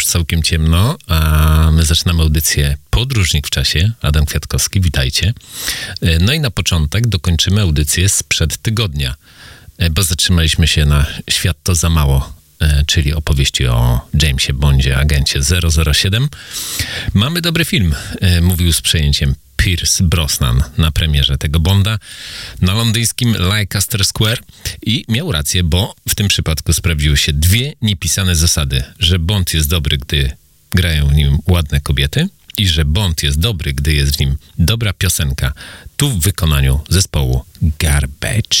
już całkiem ciemno, a my zaczynamy audycję Podróżnik w czasie. Adam Kwiatkowski, witajcie. Y, no i na początek dokończymy audycję sprzed tygodnia, y, bo zatrzymaliśmy się na Świat to za mało, czyli opowieści o Jamesie Bondzie, agencie 007. Mamy dobry film, mówił z przejęciem Pierce Brosnan na premierze tego Bonda na londyńskim Leicester Square i miał rację, bo w tym przypadku sprawdziły się dwie niepisane zasady, że Bond jest dobry, gdy grają w nim ładne kobiety i że Bond jest dobry, gdy jest w nim dobra piosenka. Tu w wykonaniu zespołu Garbage.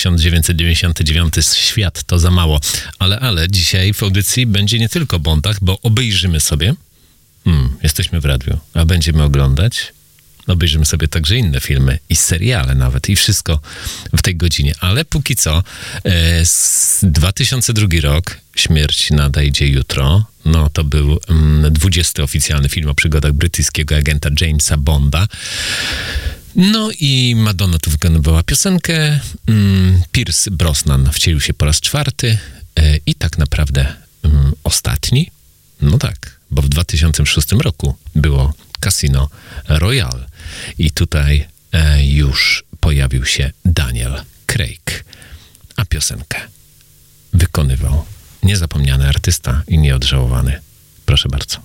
1999, świat to za mało. Ale, ale dzisiaj w audycji będzie nie tylko Bondach, bo obejrzymy sobie. Hmm, jesteśmy w radiu, a będziemy oglądać obejrzymy sobie także inne filmy i seriale nawet i wszystko w tej godzinie. Ale póki co, e, 2002 rok, Śmierć nadejdzie jutro, no to był mm, 20 oficjalny film o przygodach brytyjskiego agenta Jamesa Bonda. No i Madonna tu wykonywała piosenkę. Mm, Pierce Brosnan wcielił się po raz czwarty e, i tak naprawdę mm, ostatni. No tak, bo w 2006 roku było Casino Royale i tutaj e, już pojawił się Daniel Craig, a piosenkę wykonywał niezapomniany artysta i nieodżałowany. Proszę bardzo.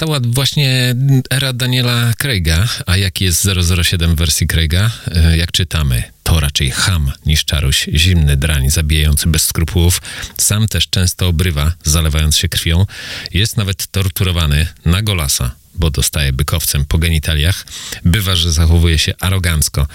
Nastała właśnie era Daniela Craiga, a jaki jest 007 w wersji Craiga? E, jak czytamy, to raczej ham niż czaruś, zimny drań, zabijający bez skrupułów. Sam też często obrywa, zalewając się krwią. Jest nawet torturowany na golasa, bo dostaje bykowcem po genitaliach. Bywa, że zachowuje się arogancko.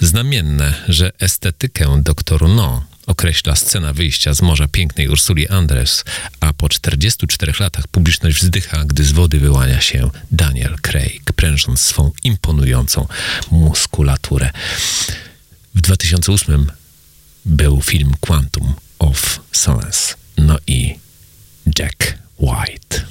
Znamienne, że estetykę doktoru No określa scena wyjścia z morza pięknej Ursuli Andres, a po 44 latach publiczność wzdycha, gdy z wody wyłania się Daniel Craig, prężąc swą imponującą muskulaturę. W 2008 był film Quantum of Solace. No i Jack White.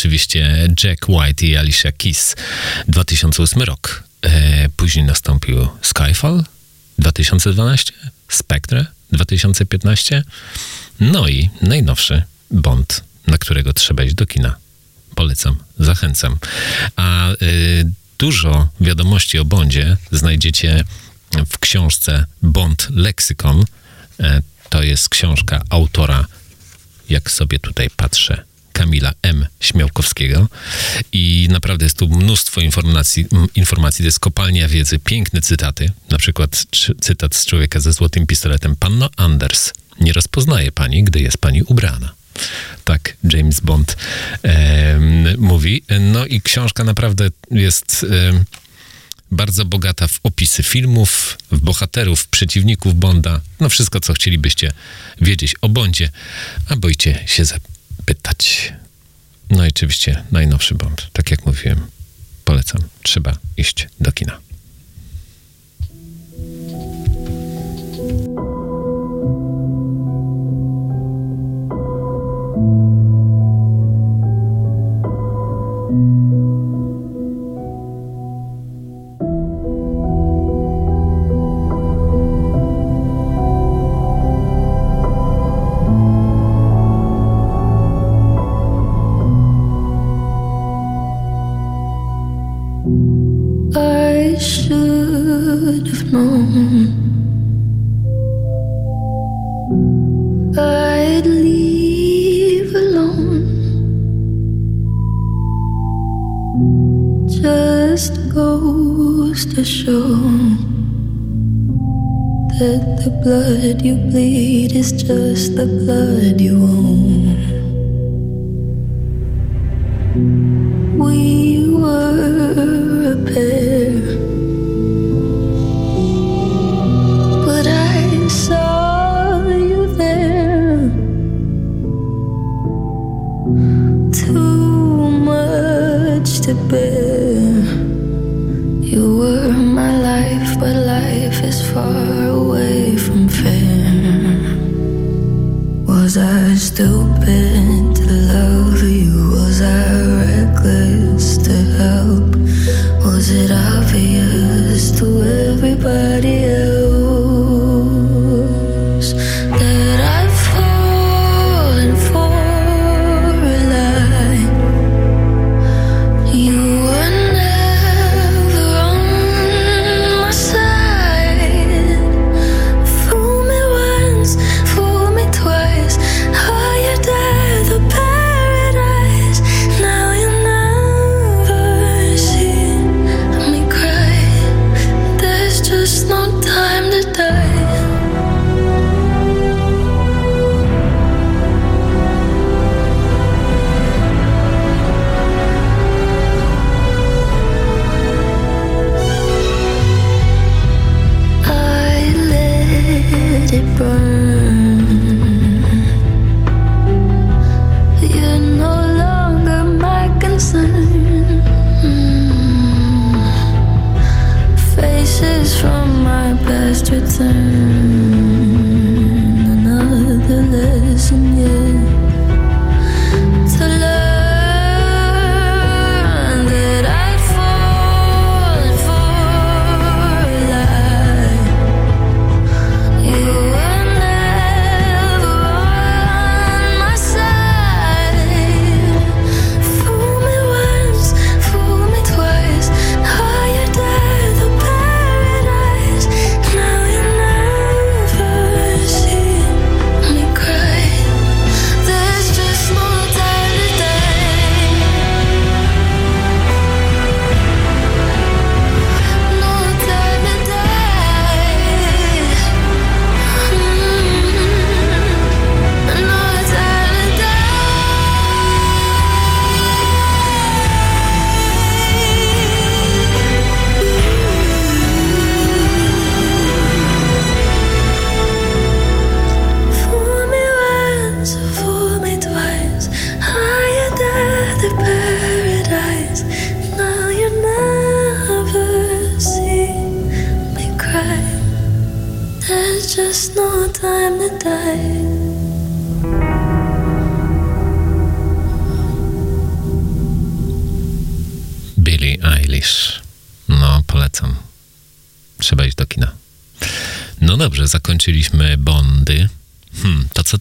Oczywiście Jack White i Alicia Keys. 2008 rok. E, później nastąpił Skyfall 2012, Spectre 2015, no i najnowszy Bond, na którego trzeba iść do kina. Polecam, zachęcam. A y, dużo wiadomości o Bondzie znajdziecie w książce Bond Lexicon. E, to jest książka autora jak sobie tutaj patrzę, Kamila M. Śmiałkowskiego. I naprawdę jest tu mnóstwo informacji, informacji. To jest kopalnia wiedzy, piękne cytaty. Na przykład cytat z człowieka ze złotym pistoletem. Panno Anders, nie rozpoznaje pani, gdy jest pani ubrana. Tak James Bond em, mówi. No i książka naprawdę jest em, bardzo bogata w opisy filmów, w bohaterów, przeciwników Bonda. No wszystko, co chcielibyście wiedzieć o Bondzie, a boicie się zapytać. No i oczywiście najnowszy Bond, tak jak mówiłem, polecam. Trzeba iść do kina. blood you bleed is just the blood you own.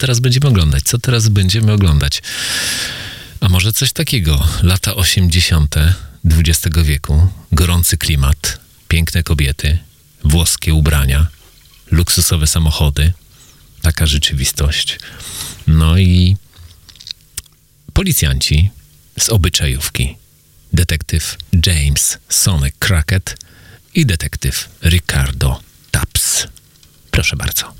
teraz będziemy oglądać? Co teraz będziemy oglądać? A może coś takiego? Lata 80. XX wieku, gorący klimat, piękne kobiety, włoskie ubrania, luksusowe samochody. Taka rzeczywistość. No i policjanci z obyczajówki. Detektyw James Sonic Crackett i detektyw Ricardo Taps. Proszę bardzo.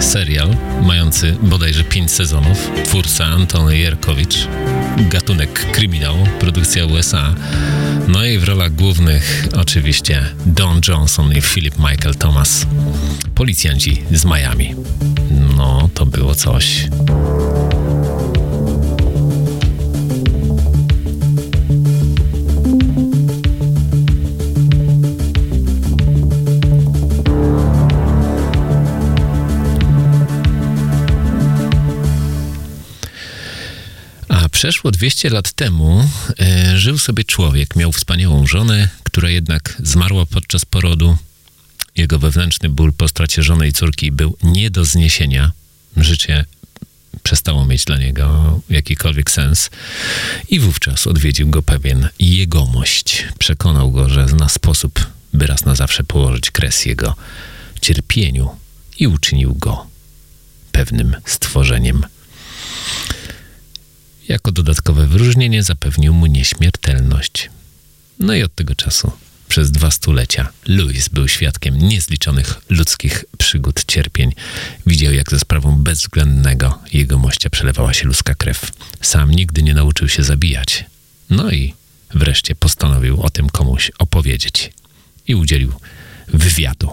Serial mający bodajże 5 sezonów. Twórca Antony Jerkowicz, gatunek kryminał, produkcja USA. No i w rolach głównych oczywiście Don Johnson i Philip Michael Thomas. Policjanci z Miami. No, to było coś. Przeszło 200 lat temu e, żył sobie człowiek, miał wspaniałą żonę, która jednak zmarła podczas porodu. Jego wewnętrzny ból po stracie żony i córki był nie do zniesienia. Życie przestało mieć dla niego jakikolwiek sens. I wówczas odwiedził go pewien jegomość. Przekonał go, że zna sposób, by raz na zawsze położyć kres jego cierpieniu i uczynił go pewnym stworzeniem. Jako dodatkowe wyróżnienie zapewnił mu nieśmiertelność. No i od tego czasu, przez dwa stulecia, Louis był świadkiem niezliczonych ludzkich przygód, cierpień. Widział, jak ze sprawą bezwzględnego jego mościa przelewała się ludzka krew. Sam nigdy nie nauczył się zabijać. No i wreszcie postanowił o tym komuś opowiedzieć. I udzielił wywiadu.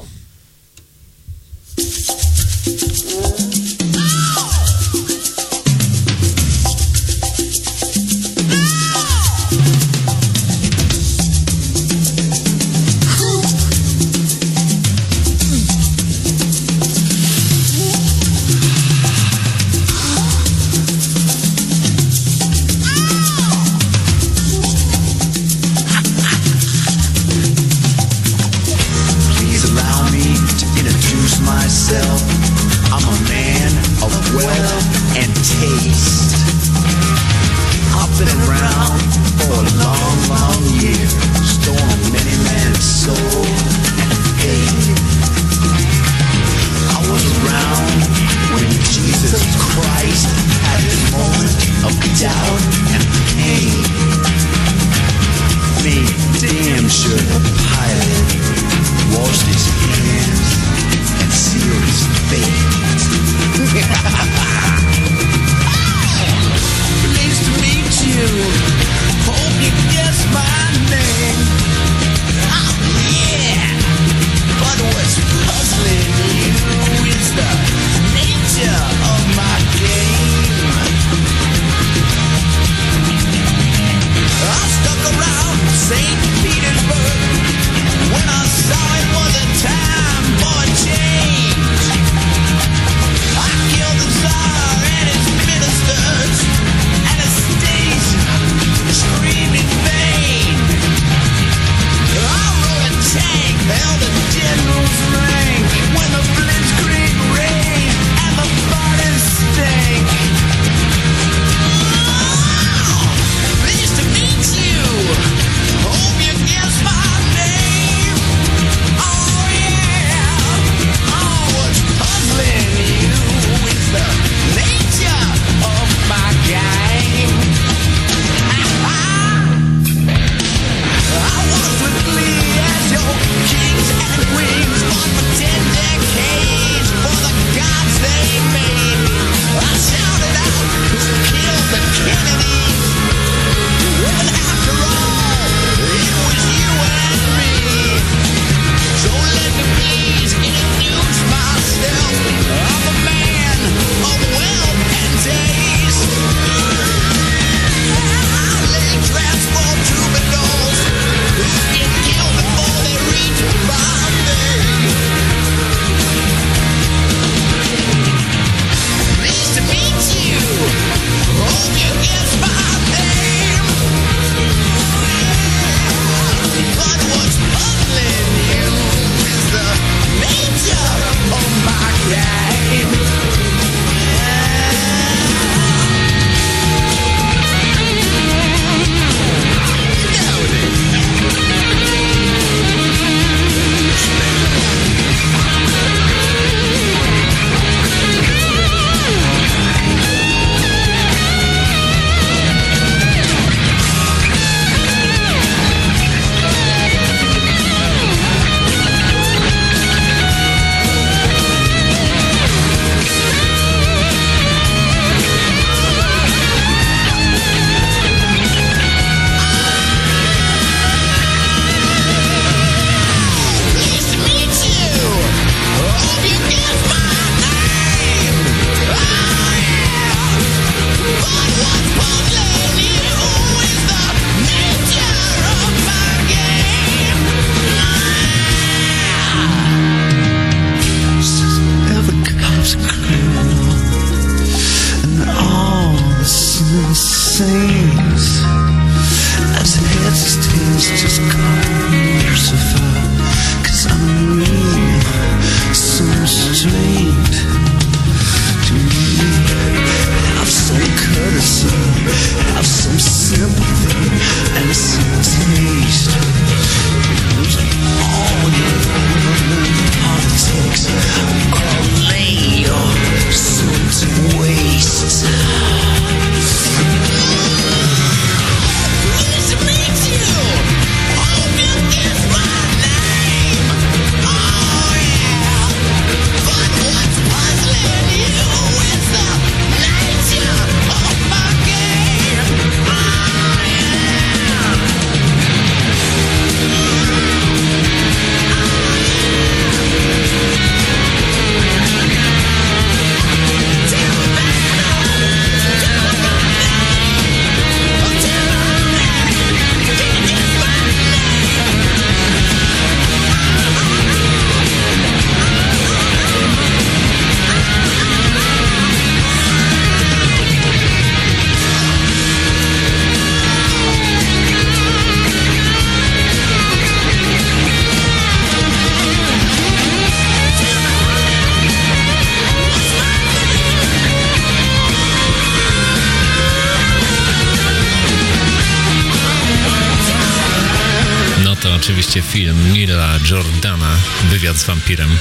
Jordana, wywiad z wampirem,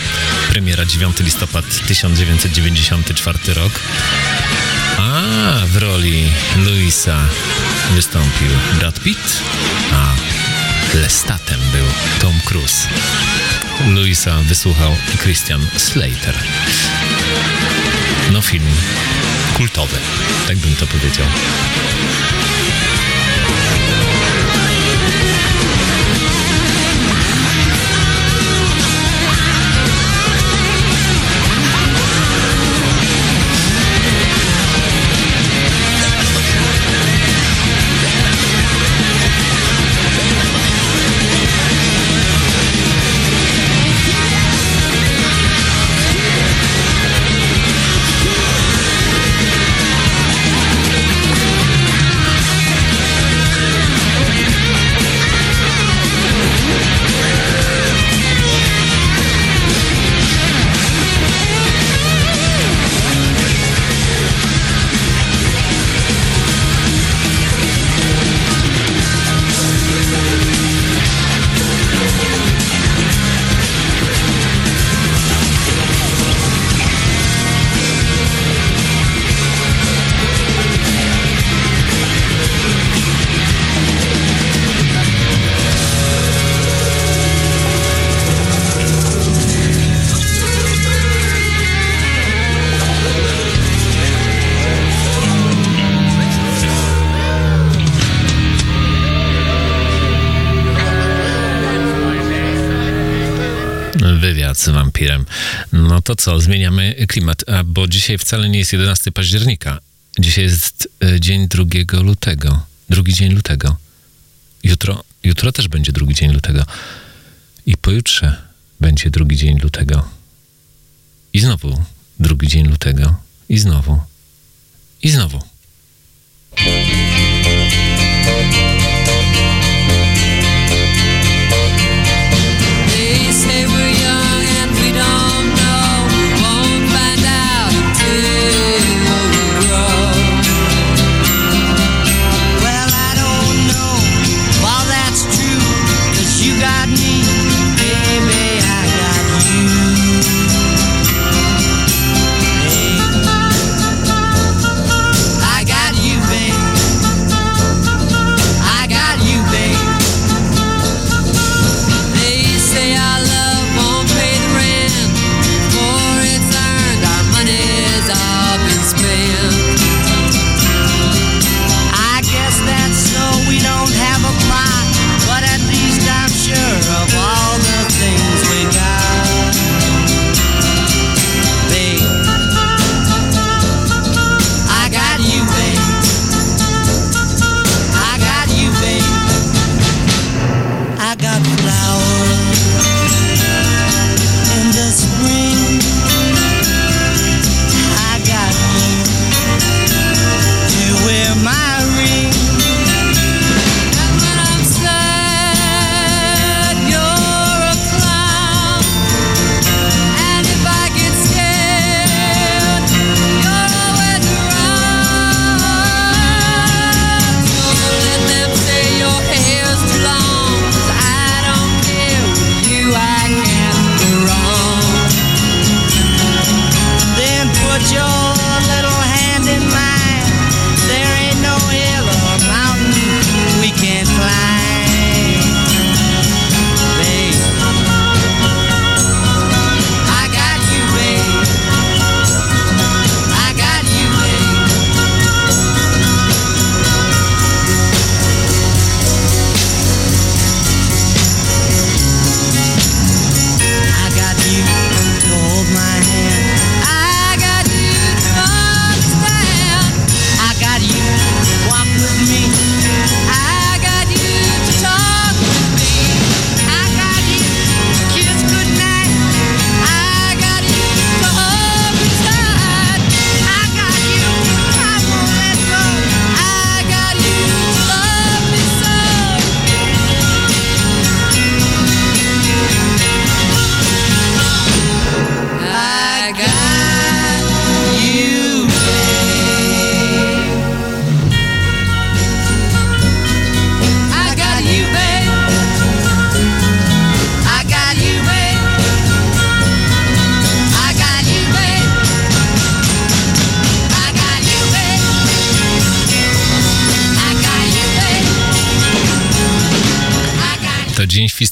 premiera 9 listopad 1994 rok. A w roli Luisa wystąpił Brad Pitt, a Lestatem był Tom Cruise. Luisa wysłuchał Christian Slater. No film kultowy, tak bym to powiedział. co, zmieniamy klimat, a, bo dzisiaj wcale nie jest 11 października. Dzisiaj jest e, dzień 2 lutego. Drugi dzień lutego. Jutro, jutro też będzie drugi dzień lutego. I pojutrze będzie drugi dzień lutego. I znowu drugi dzień lutego. I znowu. I znowu.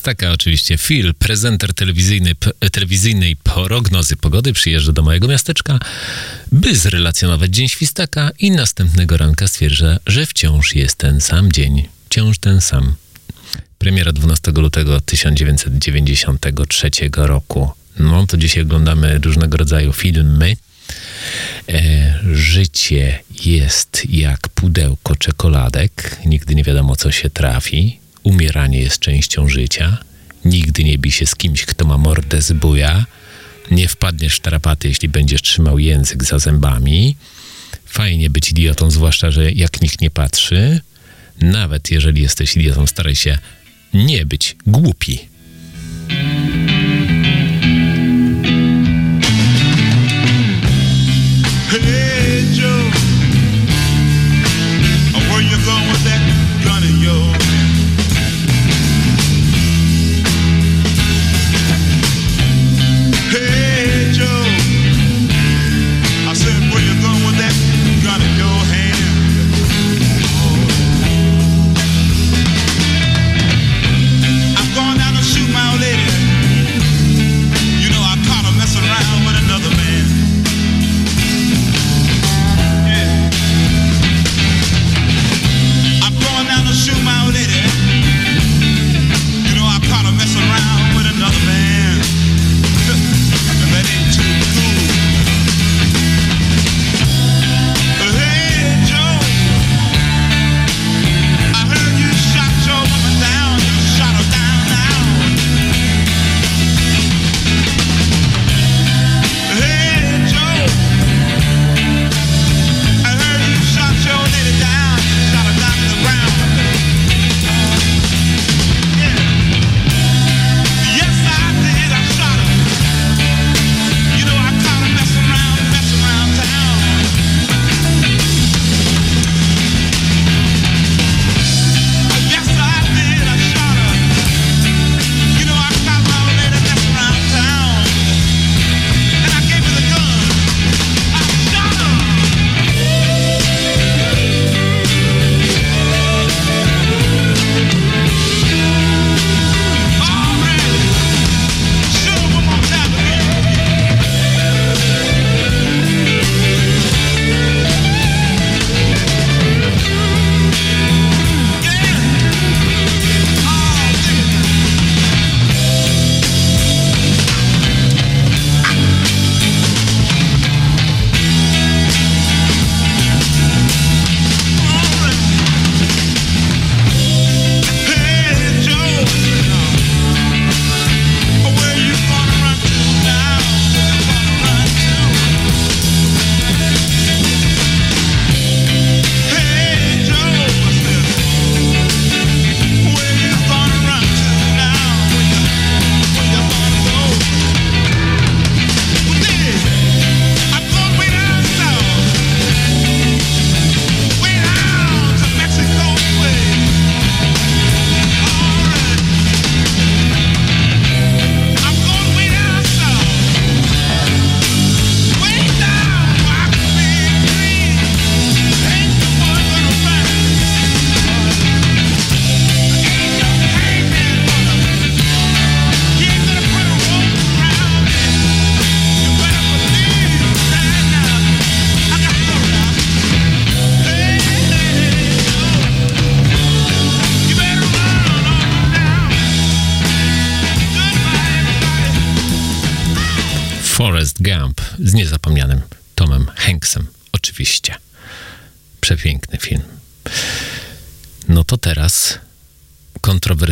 Taka oczywiście. Phil, prezenter telewizyjny, telewizyjnej prognozy pogody przyjeżdża do mojego miasteczka, by zrelacjonować Dzień Świstaka i następnego ranka stwierdza, że wciąż jest ten sam dzień. Wciąż ten sam. Premiera 12 lutego 1993 roku. No to dzisiaj oglądamy różnego rodzaju filmy. E, życie jest jak pudełko czekoladek, nigdy nie wiadomo co się trafi umieranie jest częścią życia, nigdy nie bij się z kimś, kto ma mordę z buja, nie wpadniesz w tarapaty, jeśli będziesz trzymał język za zębami. Fajnie być idiotą, zwłaszcza, że jak nikt nie patrzy. Nawet jeżeli jesteś idiotą, staraj się nie być głupi.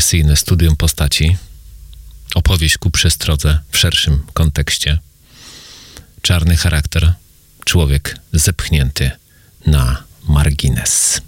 refleksyjne studium postaci, opowieść ku przestrodze w szerszym kontekście, czarny charakter, człowiek zepchnięty na margines.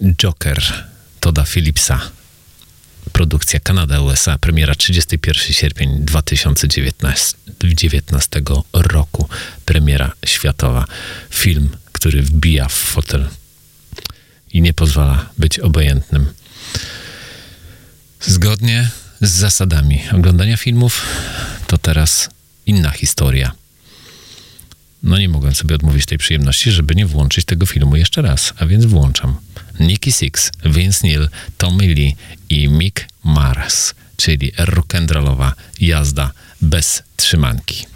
Joker Toda Philipsa. Produkcja Kanada-USA, premiera 31 sierpień 2019, 2019 roku. Premiera światowa. Film, który wbija w fotel i nie pozwala być obojętnym. Zgodnie z zasadami oglądania filmów, to teraz inna historia. No nie mogłem sobie odmówić tej przyjemności, żeby nie włączyć tego filmu jeszcze raz, a więc włączam. Nicky Six, Vince Neil, Tommy Lee i Mick Mars, czyli rock'n'rollowa jazda bez trzymanki.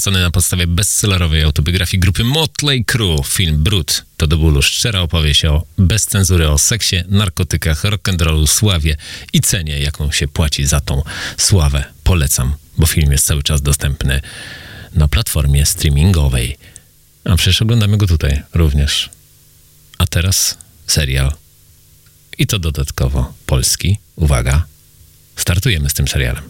nakręcony na podstawie bestsellerowej autobiografii grupy Motley Crue. Film Brut to do bólu szczera opowieść o bezcenzury, o seksie, narkotykach, rock'n'rollu, sławie i cenie, jaką się płaci za tą sławę. Polecam, bo film jest cały czas dostępny na platformie streamingowej. A przecież oglądamy go tutaj również. A teraz serial. I to dodatkowo polski. Uwaga, startujemy z tym serialem.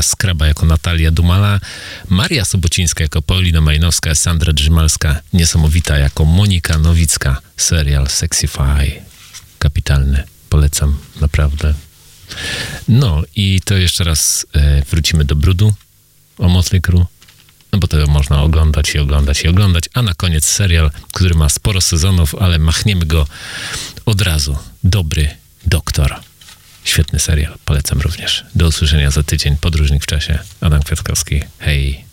Aleksandra Skraba jako Natalia Dumala, Maria Sobocińska jako Paulina Majnowska, Sandra Drzymalska, niesamowita jako Monika Nowicka. Serial Sexify. Kapitalny. Polecam, naprawdę. No i to jeszcze raz e, wrócimy do brudu o Motley Crue. No bo to można oglądać i oglądać i oglądać. A na koniec serial, który ma sporo sezonów, ale machniemy go od razu. Dobry doktor. Świetny serial, polecam również. Do usłyszenia za tydzień. Podróżnik w czasie. Adam Kwiatkowski. Hej.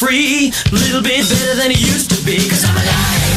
Free. A little bit better than it used to be, cause I'm alive.